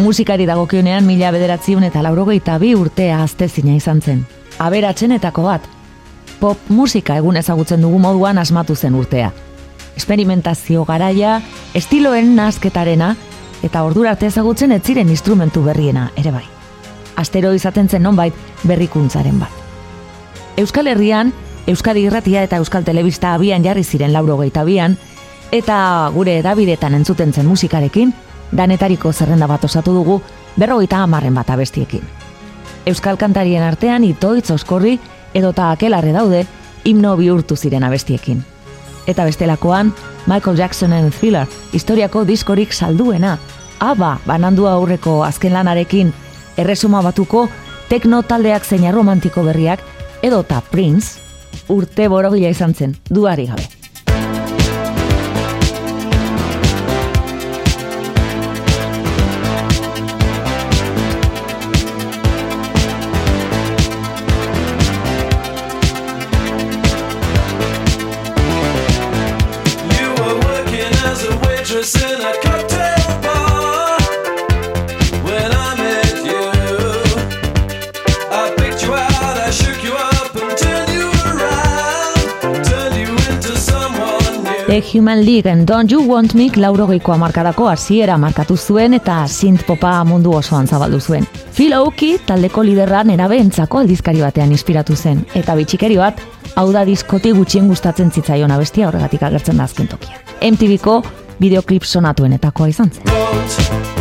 Musikari dagokionean mila bederatziun eta laurogeita bi urtea aztezina izan zen. Aberatzenetako bat, pop musika egun ezagutzen dugu moduan asmatu zen urtea. Experimentazio garaia, estiloen nazketarena, eta ordura arte ezagutzen ez ziren instrumentu berriena, ere bai. Astero izaten zen nonbait berrikuntzaren bat. Euskal Herrian, Euskadi Irratia eta Euskal Telebista abian jarri ziren lauro bian, eta gure edabidetan entzuten zen musikarekin, danetariko zerrenda bat osatu dugu, berrogeita amarren bat abestiekin. Euskal kantarien artean itoitz oskorri edota akelarre daude himno bihurtu ziren abestiekin. Eta bestelakoan, Michael Jacksonen thriller, historiako diskorik salduena, aba banandua aurreko azken lanarekin, erresuma batuko tekno taldeak zeina romantiko berriak, edota Prince, urte borobila izan zen, duari gabe. The Human League and Don't You Want Me laurogeiko amarkadako hasiera markatu zuen eta synth popa mundu osoan zabaldu zuen. Phil Oki taldeko liderran erabentzako aldizkari batean inspiratu zen, eta bitxikeri bat, hau da diskoti gutxien gustatzen zitzaion abestia horregatik agertzen da azken tokia. MTV-ko videoklip sonatuenetakoa izan zen.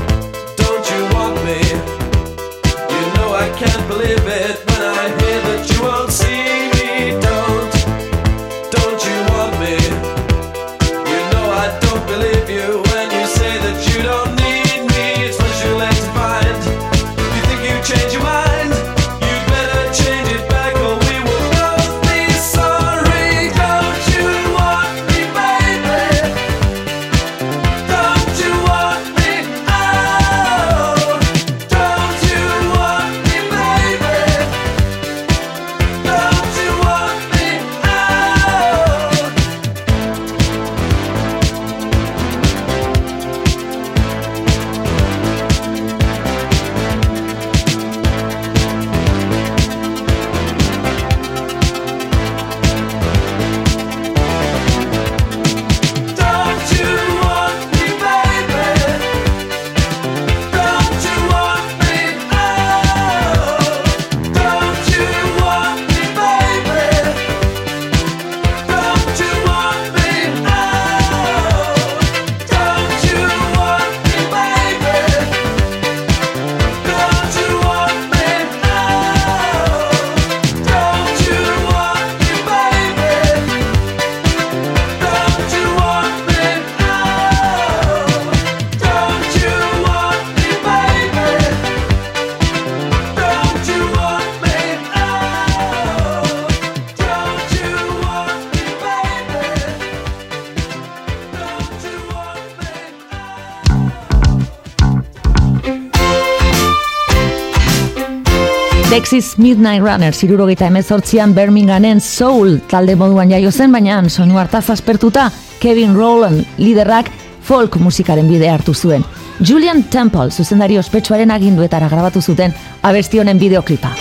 Texas Midnight Runner zirurogeita emezortzian Birminghamen Soul talde moduan jaio zen, baina soinu hartaz aspertuta Kevin Rowland liderrak folk musikaren bide hartu zuen. Julian Temple zuzendari ospetsuaren aginduetara grabatu zuten abestionen bideoklipa.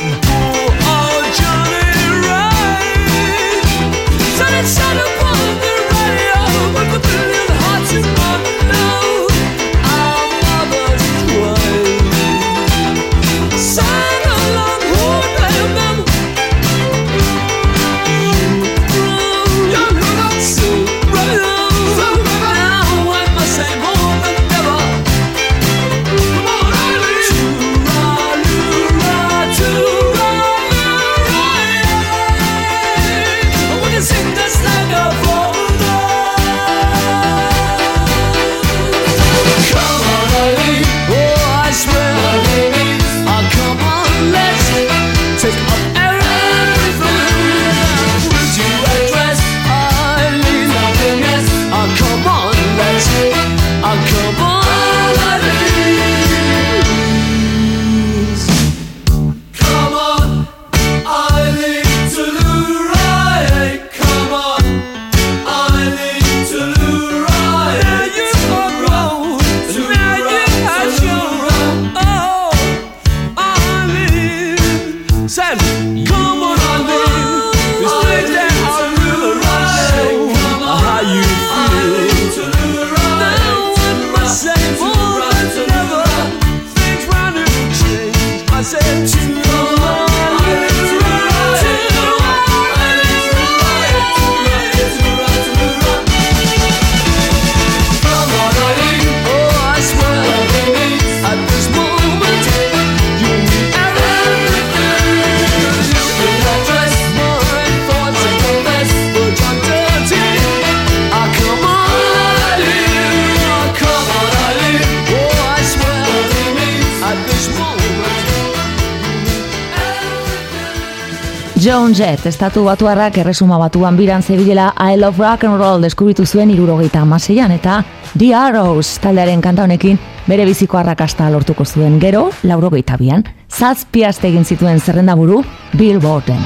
John Jett, estatu batuarrak erresuma batuan biran zebilela I Love Rock and Roll deskubritu zuen irurogeita amaseian eta The Arrows taldearen kanta honekin bere biziko arrakasta lortuko zuen. Gero, laurogeita bian, zazpiazte egin zituen zerrenda buru Bill Borden.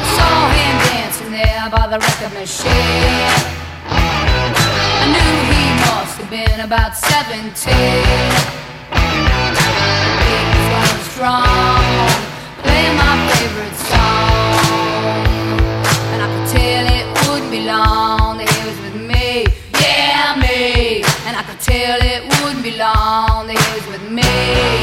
And I could tell it wouldn't be long that he was with me,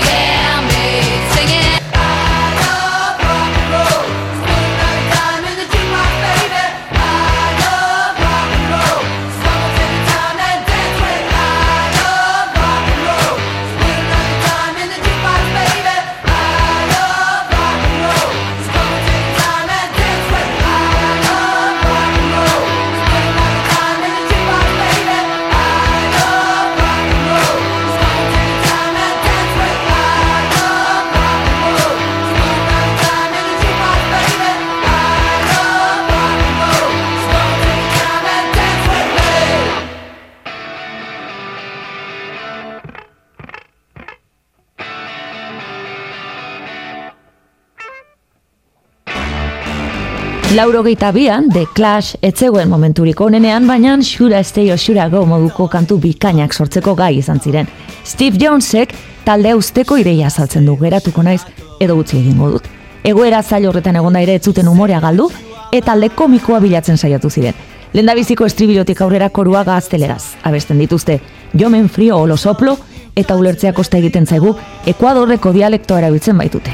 Lauro bian, The Clash etzegoen momenturik onenean, baina xura estei osura go moduko kantu bikainak sortzeko gai izan ziren. Steve Jonesek talde usteko ideia saltzen du geratuko naiz edo utzi egingo dut. Egoera zail horretan egonda ere etzuten umorea galdu, eta talde komikoa bilatzen saiatu ziren. Lenda biziko estribilotik aurrera korua gazteleraz. Abesten dituzte, jomen frio olo soplo, eta ulertzea kosta egiten zaigu, Ekuadorreko dialektoa erabiltzen baitute.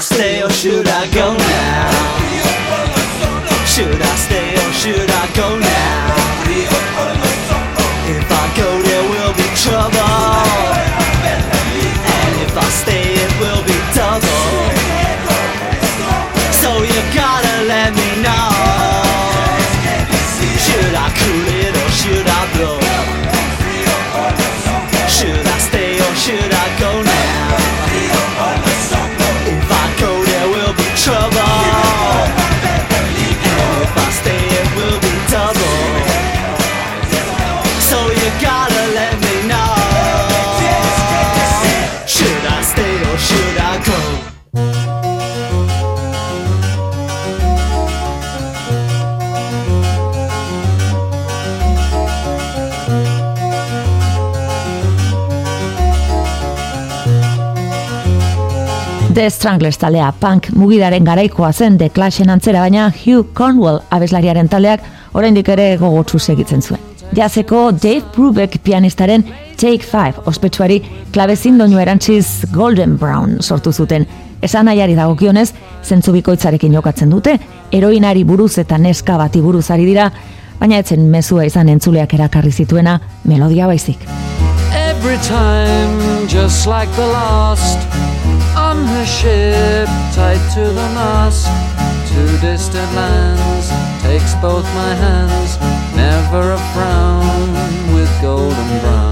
Stay or should I go now? Should I stay or should I go now? If I go The Stranglers talea punk mugidaren garaikoa zen The Clashen antzera baina Hugh Cornwell abeslariaren taldeak oraindik ere gogotsu segitzen zuen. Jazeko Dave Brubeck pianistaren Take 5 ospetsuari klabezin doinu erantziz Golden Brown sortu zuten. Esan nahiari dagokionez, zentzu bikoitzarekin jokatzen dute, eroinari buruz eta neska bati buruz ari dira, baina etzen mezua izan entzuleak erakarri zituena melodia baizik. Every time, just like the last, on her ship, tied to the mast, to distant lands, takes both my hands, never a frown with golden brown.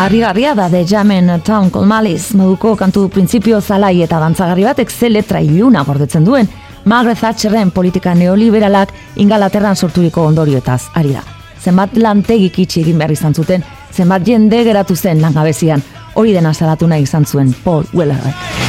Arrigarria da de jamen town colmalis moduko kantu printzipio zalai eta dantzagarri batek ze letra iluna gordetzen duen Margaret Thatcherren politika neoliberalak ingalaterran sorturiko ondorioetaz ari da. Zenbat lantegik itxi egin behar izan zuten, zenbat jende geratu zen langabezian, hori dena salatu nahi izan zuen Paul Wellerrek.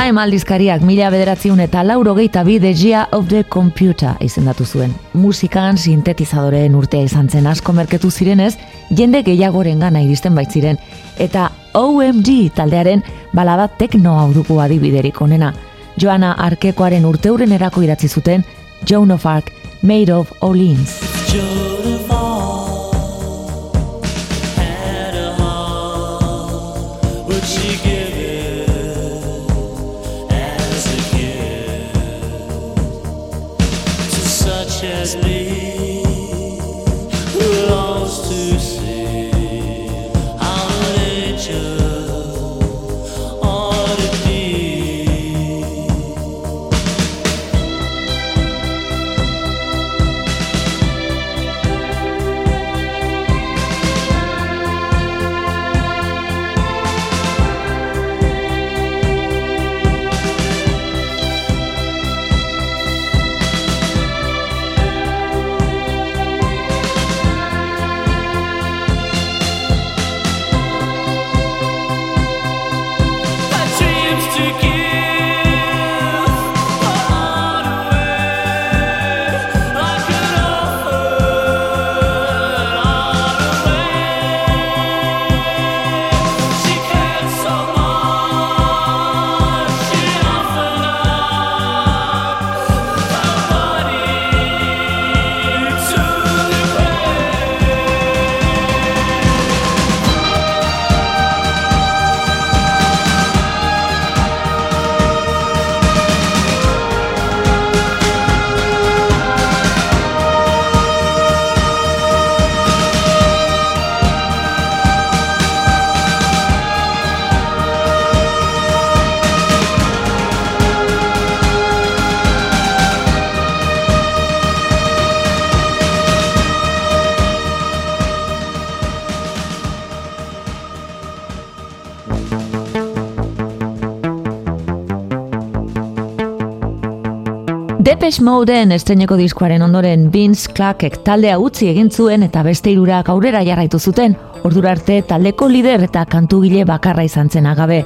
Time aldizkariak mila bederatziun eta lauro geita bi The Gia of the Computer izendatu zuen. Musikan sintetizadoreen urtea izan zen asko merketu zirenez, jende gehiagoren gana iristen baitziren. Eta OMG taldearen balada tekno hau dugu adibiderik onena. Joana Arkekoaren urteuren erako idatzi zuten Joan of Arc, Made of Orleans. Joan of Arc. she gives Amen. Depeche Modeen estreneko diskoaren ondoren Vince Clarkek taldea utzi egin zuen eta beste irurak aurrera jarraitu zuten, ordura arte taldeko lider eta kantugile bakarra izan zen agabe.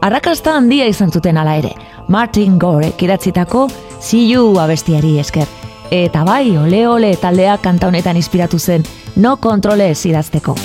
Arrakasta handia izan zuten ala ere, Martin Gore kiratzitako See You abestiari esker. Eta bai, ole ole taldea kanta honetan inspiratu zen, no kontrole idazteko.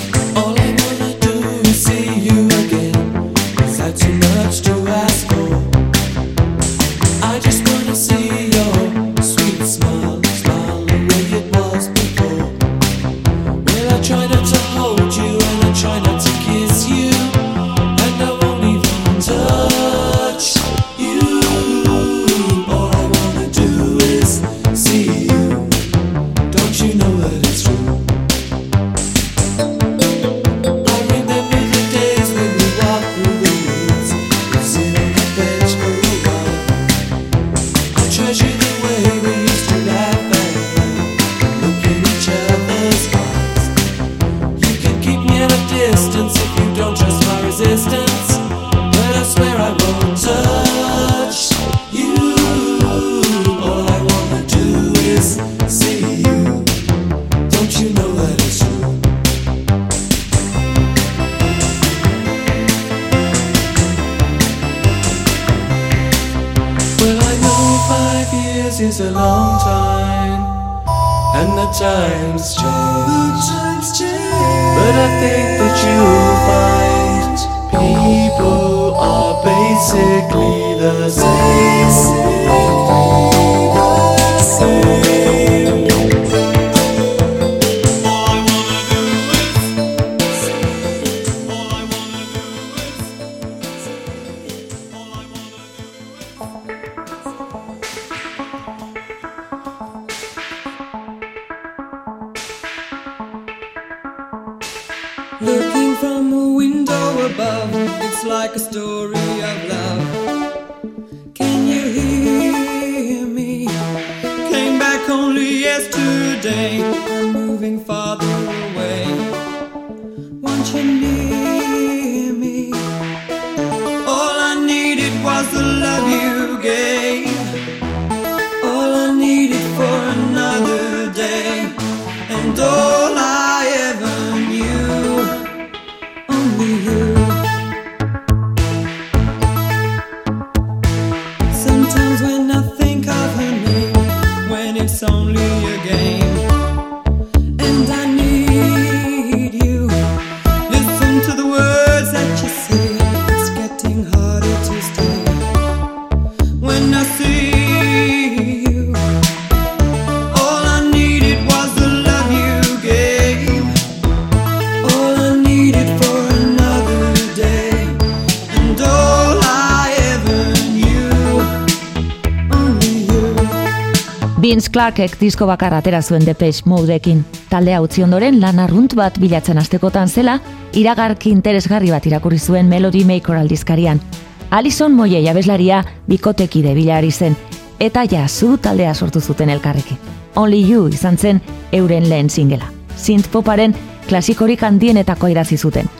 Looking from a window above, it's like a story of love. Clarkek disko bakar atera zuen Depeche Modeekin. Taldea utzi ondoren lan arrunt bat bilatzen astekotan zela, iragarki interesgarri bat irakurri zuen Melody Maker aldizkarian. Alison Moye abeslaria bikotekide bilari zen, eta jazu taldea sortu zuten elkarrekin. Only You izan zen euren lehen singela. Synth poparen klasikorik handienetako irazi zuten.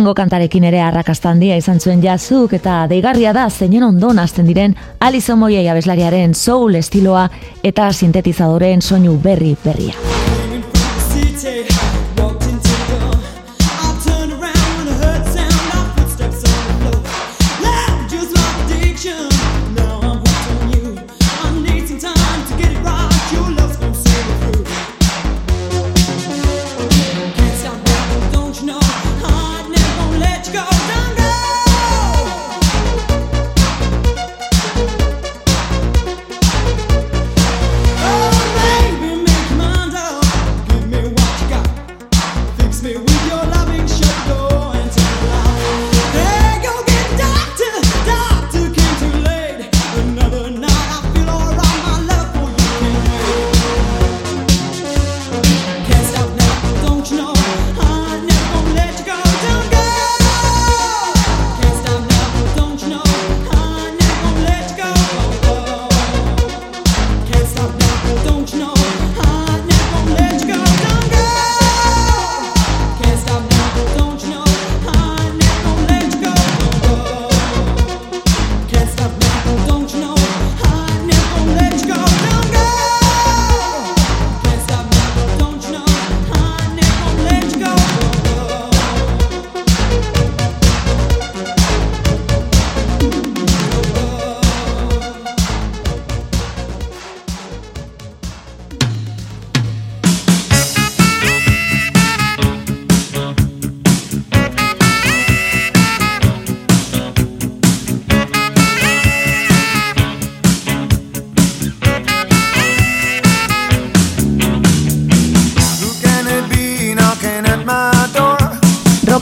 Urrengo kantarekin ere arrakastan dia izan zuen jazuk eta deigarria da zeinen ondon azten diren Alizo Moiei abeslariaren soul estiloa eta sintetizadoren soinu berri berria.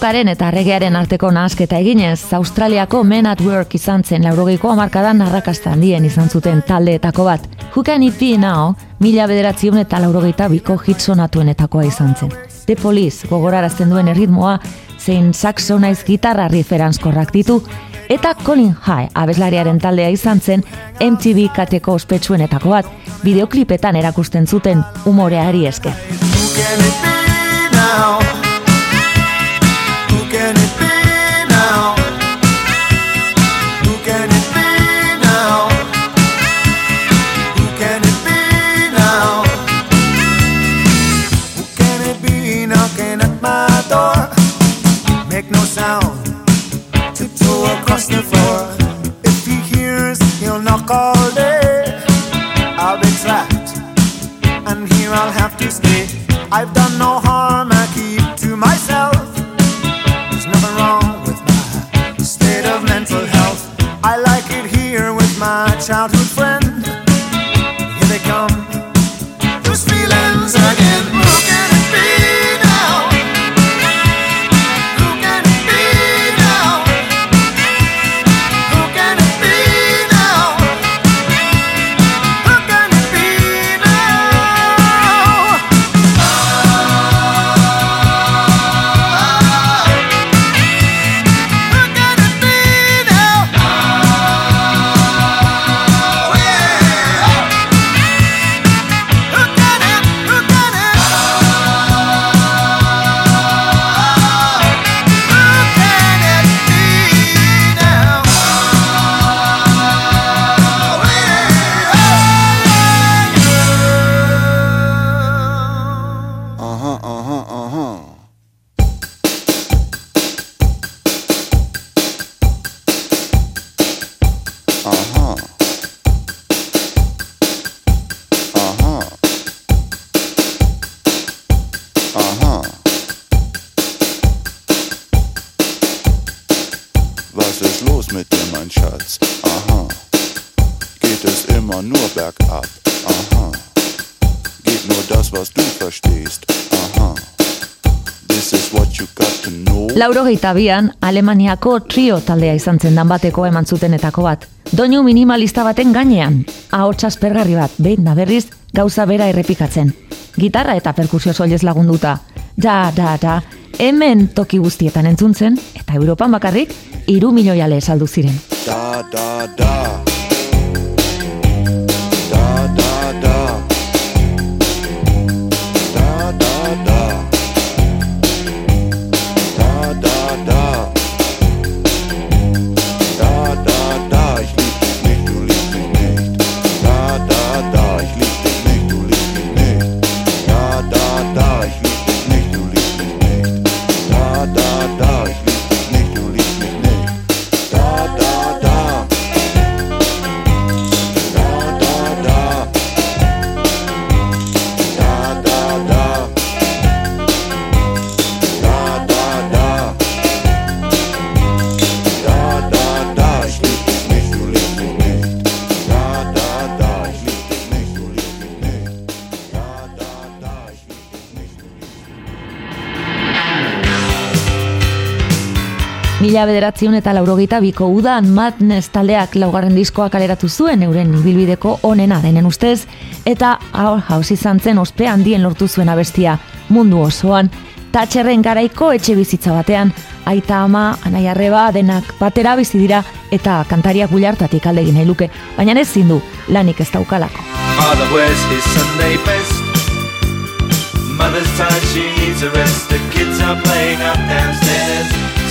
Rockaren eta regearen arteko nahasketa eginez, Australiako Men at Work izan zen laurogeiko amarkadan narrakasta handien izan zuten taldeetako bat. Who Can It Be Now, mila bederatzion eta laurogeita biko hitsonatuenetakoa izan zen. The Police gogorarazten duen erritmoa, zein saxo naiz gitarra riferanzkorrak ditu, eta Colin High abeslariaren taldea izan zen MTV kateko ospetsuenetako bat, videoklipetan erakusten zuten umoreari esker. I've done no harm, Laurogeita bian, Alemaniako trio taldea izan zen bateko eman zutenetako bat. Doinu minimalista baten gainean, ahotsaz pergarri bat, behin da berriz, gauza bera errepikatzen. Gitarra eta perkusio soilez lagunduta. Ja, da, da, hemen toki guztietan entzuntzen, eta Europan bakarrik, iru milioiale saldu ziren. Da. da da Mila bederatziun eta laurogeita biko udan Madness taldeak laugarren diskoak aleratu zuen euren ibilbideko onena. Denen ustez, eta Our House izan zen ospe handien lortu zuen abestia mundu osoan, tatxerren garaiko etxe bizitza batean, aita ama, anai arreba, denak batera bizi dira eta kantariak bulartatik aldegin nahi luke, baina ez zindu lanik ez daukalako. Mother's tired, she needs a rest. The kids are playing up downstairs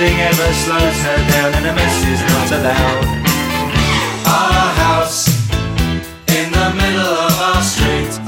Nothing ever slows her down, and a mess is not allowed. Our house in the middle of our street.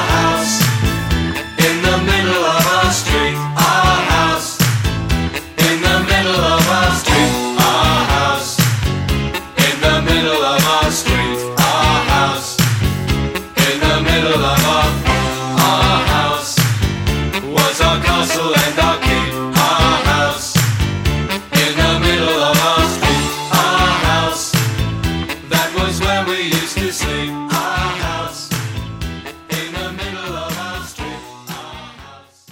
was where we house in the middle of our street, our house.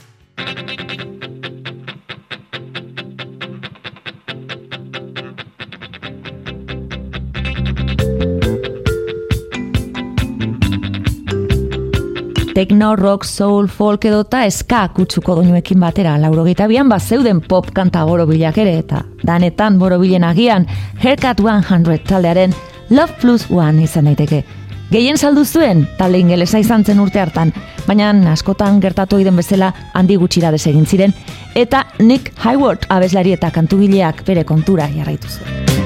Techno, rock, soul, folk edo eta eska kutsuko doinuekin batera laurogeita bian bat zeuden pop kanta borobilak ere eta danetan borobilen agian Haircut 100 taldearen Love Plus One izan daiteke. Gehien saldu zuen talde ingelesa izan zen urte hartan, baina askotan gertatu egiten bezala handi gutxira desegin ziren eta Nick Hayward abeslari eta kantugileak bere kontura jarraitu zuen.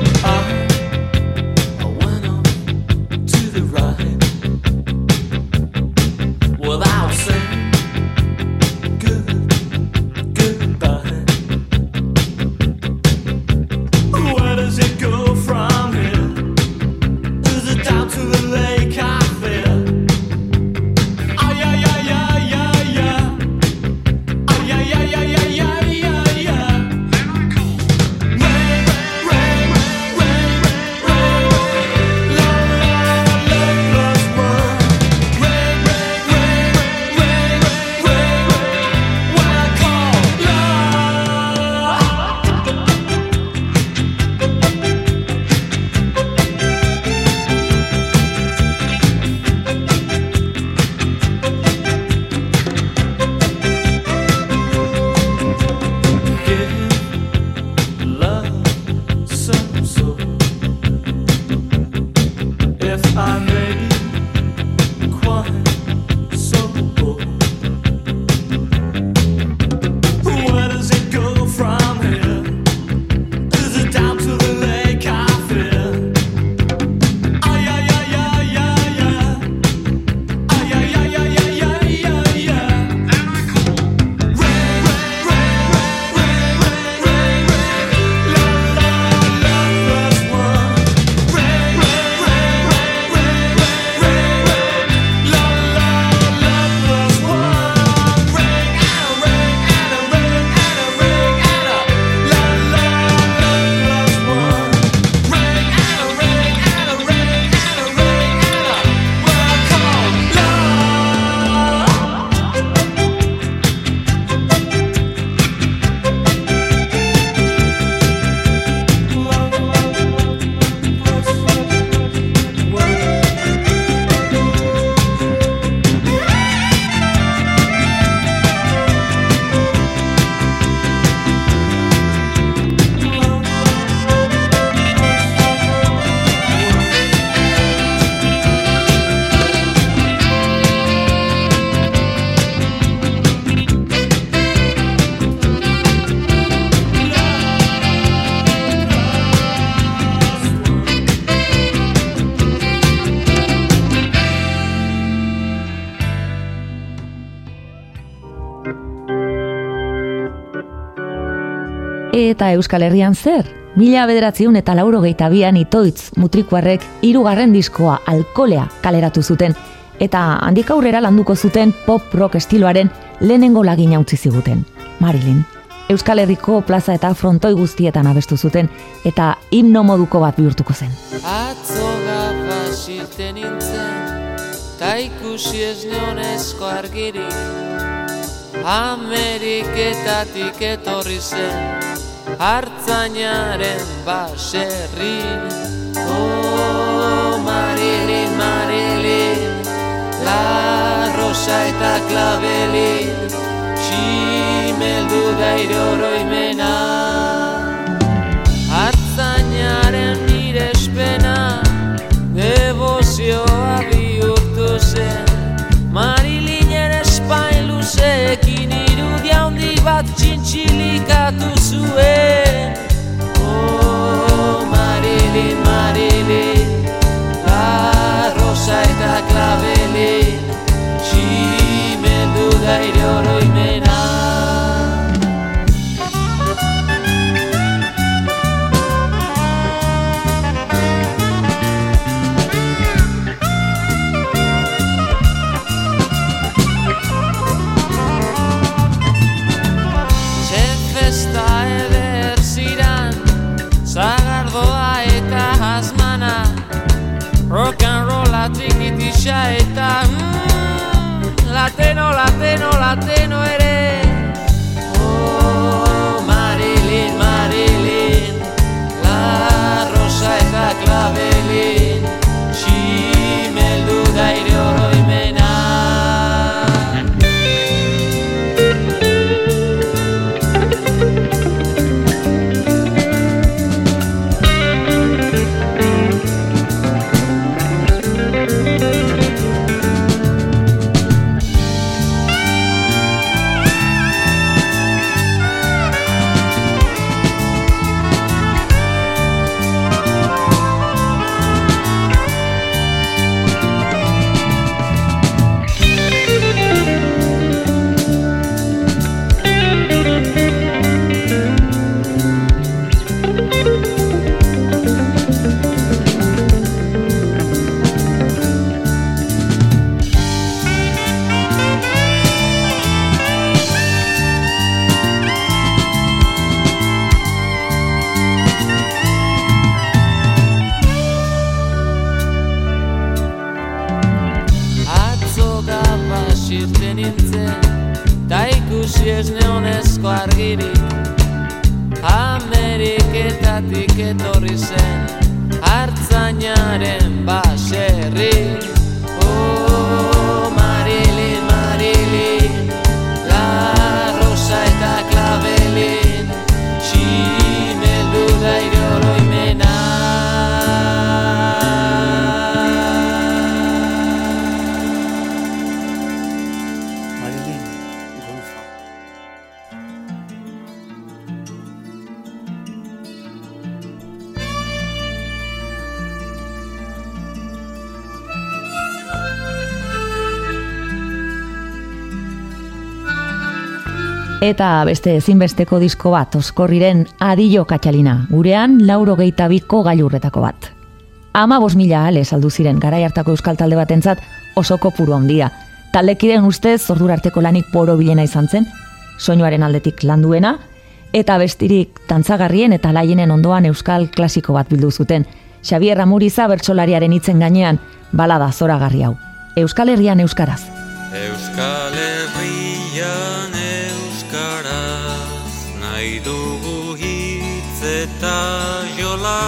Euskal Herrian zer? Mila bederatziun eta lauro geitabian itoitz mutrikuarrek irugarren diskoa alkolea kaleratu zuten, eta handik aurrera landuko zuten pop rock estiloaren lehenengo lagina utzi ziguten. Marilyn. Euskal Herriko plaza eta frontoi guztietan abestu zuten, eta himno moduko bat bihurtuko zen. Atzo gafasirten nintzen, ta ikusi ez neonezko argirik, Ameriketatik etorri zen, hartzainaren baserrin Oh, Marilin, Marilin La Rosa eta Klabelin Ximeldu da iroroimena Hartzainaren nire espena Devozioa bihurtu zen. Espain luzekin irudia handi bat txintxilikatu zuen Oh, Marilyn La Rosa eta Klabelin Ximendu da latino, latino, latino. Eta beste ezinbesteko disko bat, oskorriren adillo katxalina, gurean lauro biko gailurretako bat. Ama bos mila ale saldu ziren garai hartako euskal talde batentzat oso kopuru handia. Taldekiren ustez zordura arteko lanik poro bilena izan zen, soinuaren aldetik landuena, eta bestirik tantzagarrien eta laienen ondoan euskal klasiko bat bildu zuten. Xavier Ramuriza bertsolariaren hitzen gainean balada zoragarri hau. Euskal Herrian euskaraz. Euskal Herrian nahi dugu hitz eta jola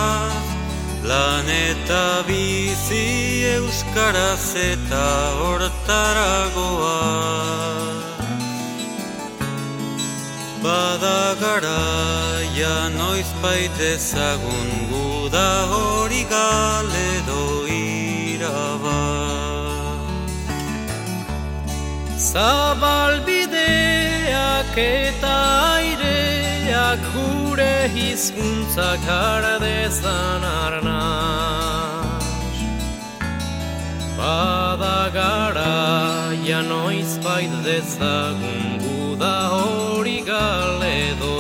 lan eta bizi euskaraz eta hortaragoa Bada garaia noiz baitezagun guda hori galedo iraba. Zabalbideak eta aireak gure hizkuntzak har dezan arnaz Bada garaia noiz bait dezagun guda hori galedo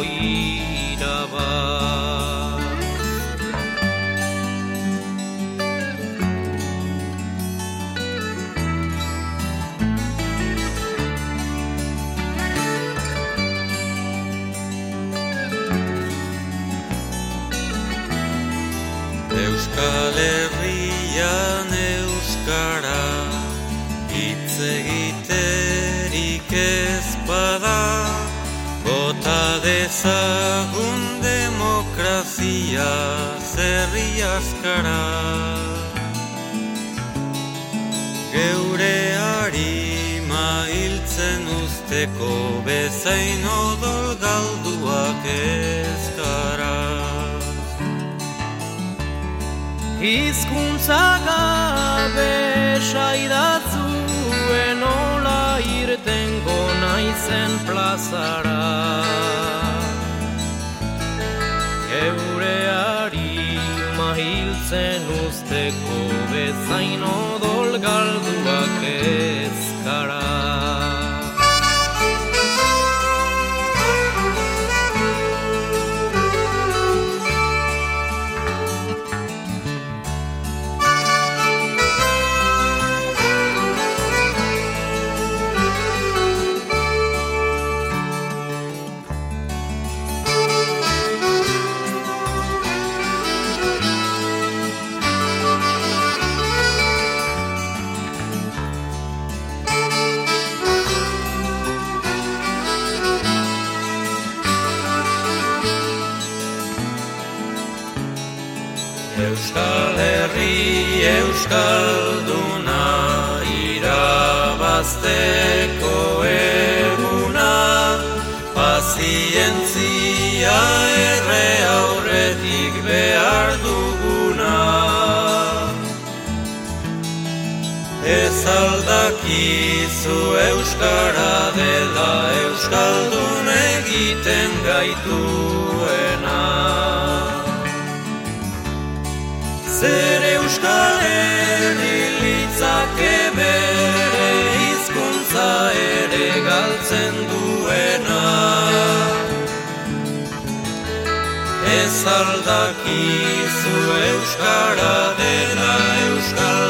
Euskal Herrian Euskara Itz egiterik ez bada. Bota dezagun demokrazia zerri askara Geure harima hiltzen usteko bezain odol galduak ezkara Hizkuntza gabe saidatzuen ola irtengo naizen plazara. Geure harima hiltzen usteko bezain odol galduak Euskalduna irabazteko eguna Pazientzia erre aurretik behar duguna. Ez aldakizu Euskara dela Euskaldun egiten gaituena Zer euskalen hilitzake bere hizkuntza ere galtzen duena. Ez aldakizu euskara dela euskaldun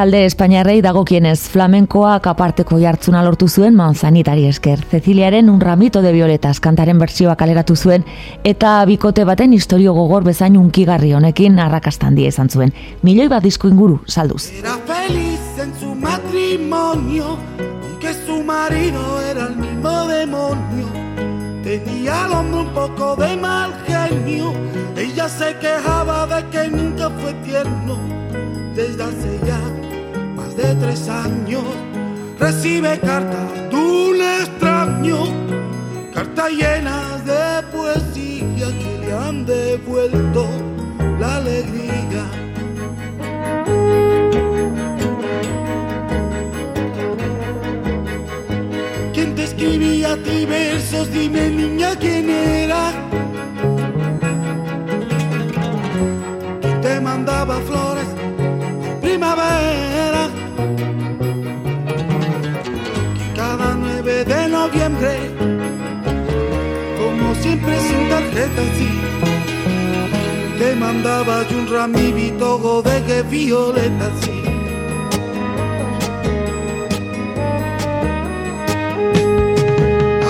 Talde Espainiarrei dagokienez flamenkoak aparteko jartzuna lortu zuen manzanitari esker. Ceciliaren un ramito de violetas kantaren bertsioa kaleratu zuen eta bikote baten historio gogor bezain unkigarri honekin arrakastan die izan zuen. Milioi bat disko inguru salduz. Era feliz en su matrimonio, aunque su marido era el mismo demonio. Tenía al hombre un poco de mal genio, ella se quejaba de que nunca fue tierno. Desde hace ya de tres años recibe cartas de un extraño, cartas llenas de poesía que le han devuelto la alegría. ¿Quién te escribía a ti versos? Dime niña quién era. ¿Quién te mandaba flores primavera? Noviembre, como siempre sin tarjeta, sí. Te mandaba yo un ramivito de que violeta, sí.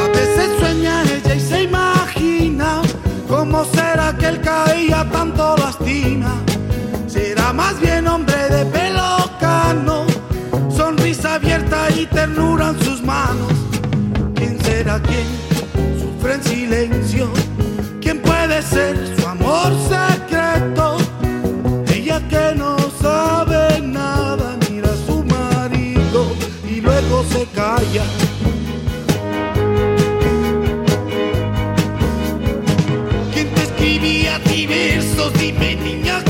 A veces sueña ella y se imagina cómo será que él caía tanto lastima. Será más bien hombre de pelo cano, sonrisa abierta y ternura en sus manos. ¿Quién será quien sufre en silencio? ¿Quién puede ser su amor secreto? Ella que no sabe nada mira a su marido y luego se calla. ¿Quién te escribía a ti? Dime niña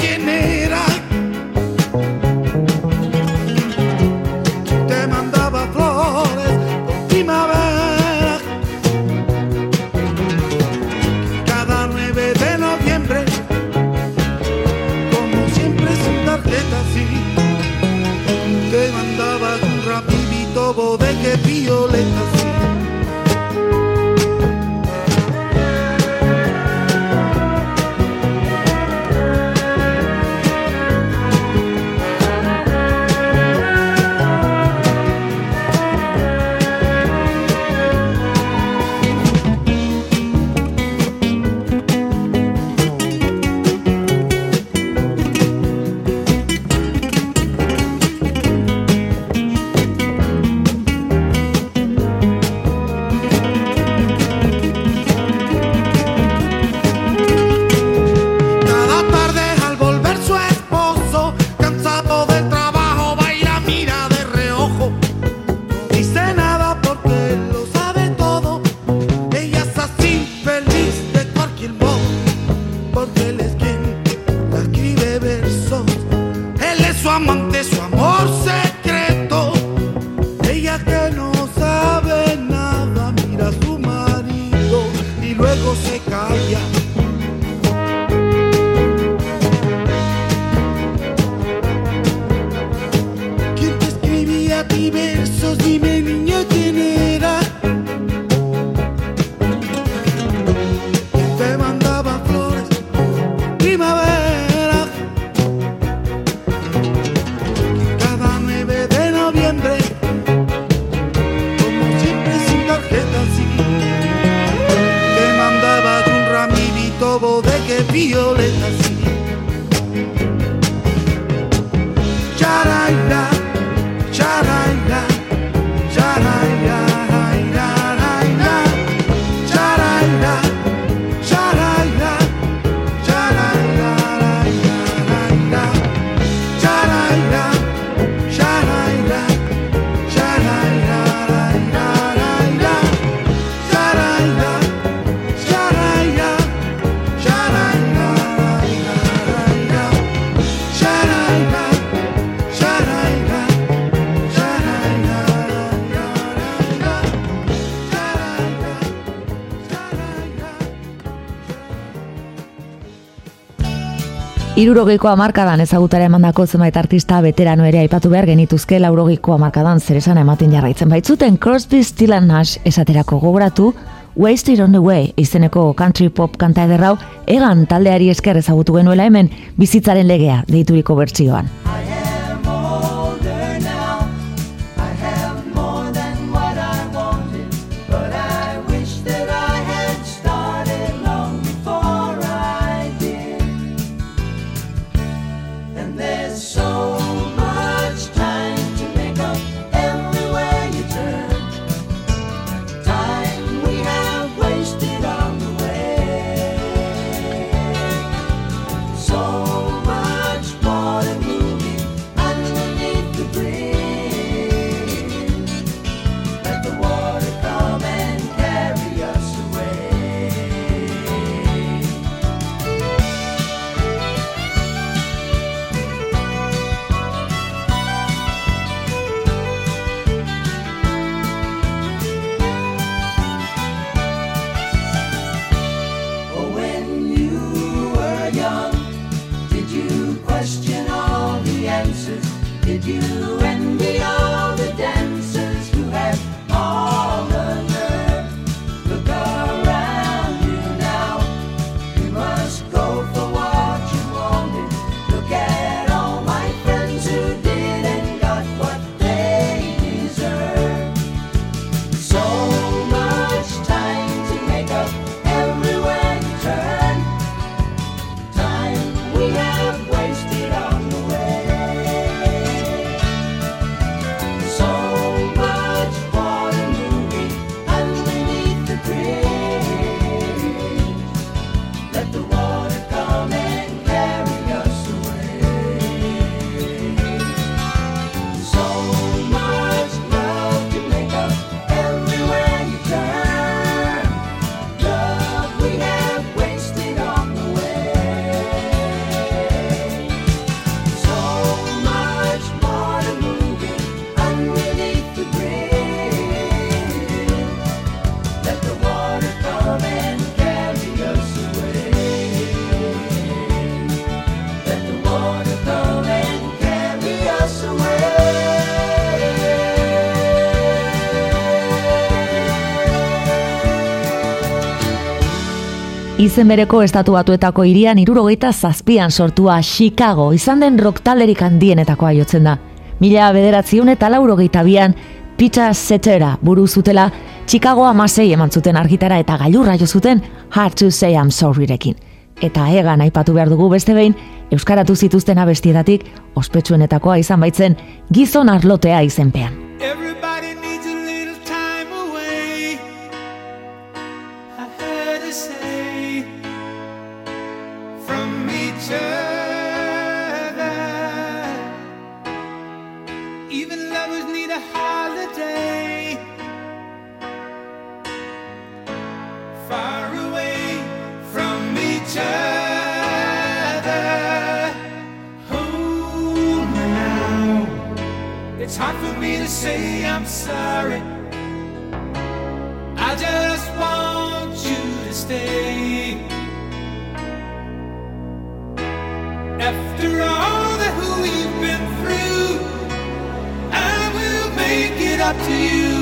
Irurogeiko hamarkadan ezagutara emandako zenbait artista veterano ere aipatu behar genituzke laurogeiko hamarkadan zeresan ematen jarraitzen baitzuten Crosby, Still and Nash esaterako gogoratu Wasted on the Way izeneko country pop kanta ederrau egan taldeari esker ezagutu genuela hemen bizitzaren legea deituriko bertsioan. Izen bereko estatu batuetako irian irurogeita zazpian sortua Chicago izan den rock talderik handienetakoa jotzen da. Mila bederatziun eta laurogeita bian Peter Cetera buru zutela Chicago amasei eman zuten argitara eta gailurra jo zuten Hard to Say I'm Sorryrekin. Eta egan aipatu behar dugu beste behin, Euskaratu zituzten abestietatik ospetsuenetakoa izan baitzen gizon arlotea izenpean. for me to say I'm sorry. I just want you to stay. After all that we've been through, I will make it up to you.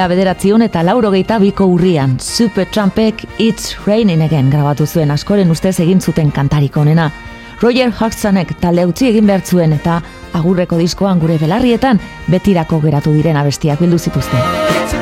mila bederatzion eta laurogeita biko urrian, Super Trumpek It's Raining Again grabatu zuen askoren ustez egin zuten kantarik onena. Roger Hodgsonek talde utzi egin behar zuen eta agurreko diskoan gure belarrietan betirako geratu diren abestiak bildu zituzten.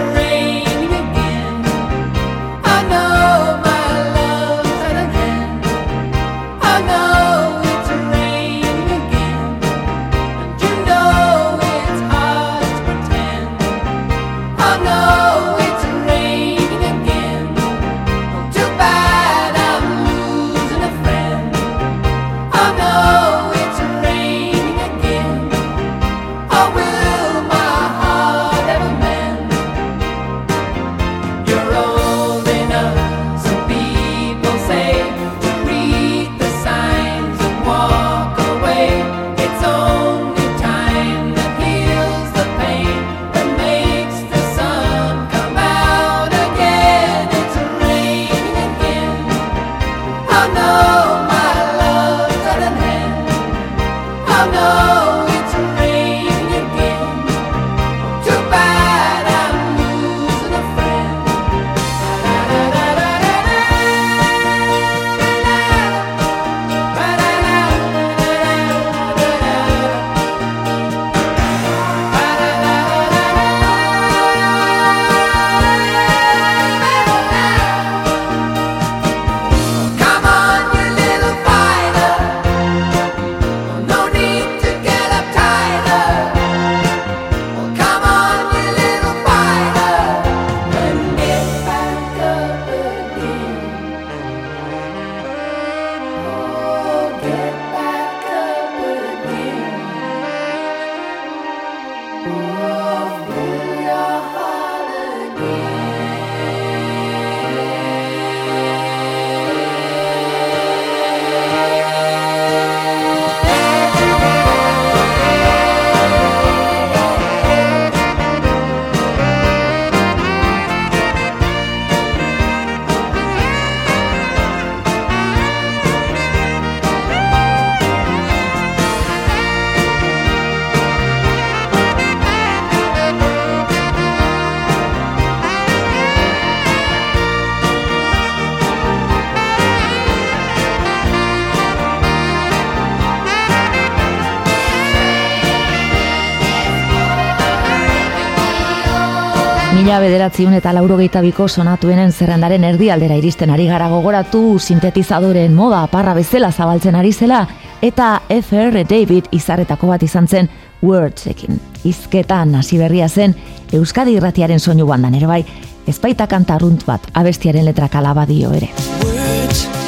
bederatziun eta lauro gehitabiko sonatuenen zerrendaren erdialdera iristen ari gara gogoratu sintetizadoreen moda aparra bezala zabaltzen ari zela eta FR David izarretako bat izan zen Wordsekin. Izketan hasi berria zen Euskadi irratiaren soinu bandan ere bai, ezpaita kanta bat abestiaren letra kalabadio ere. Words.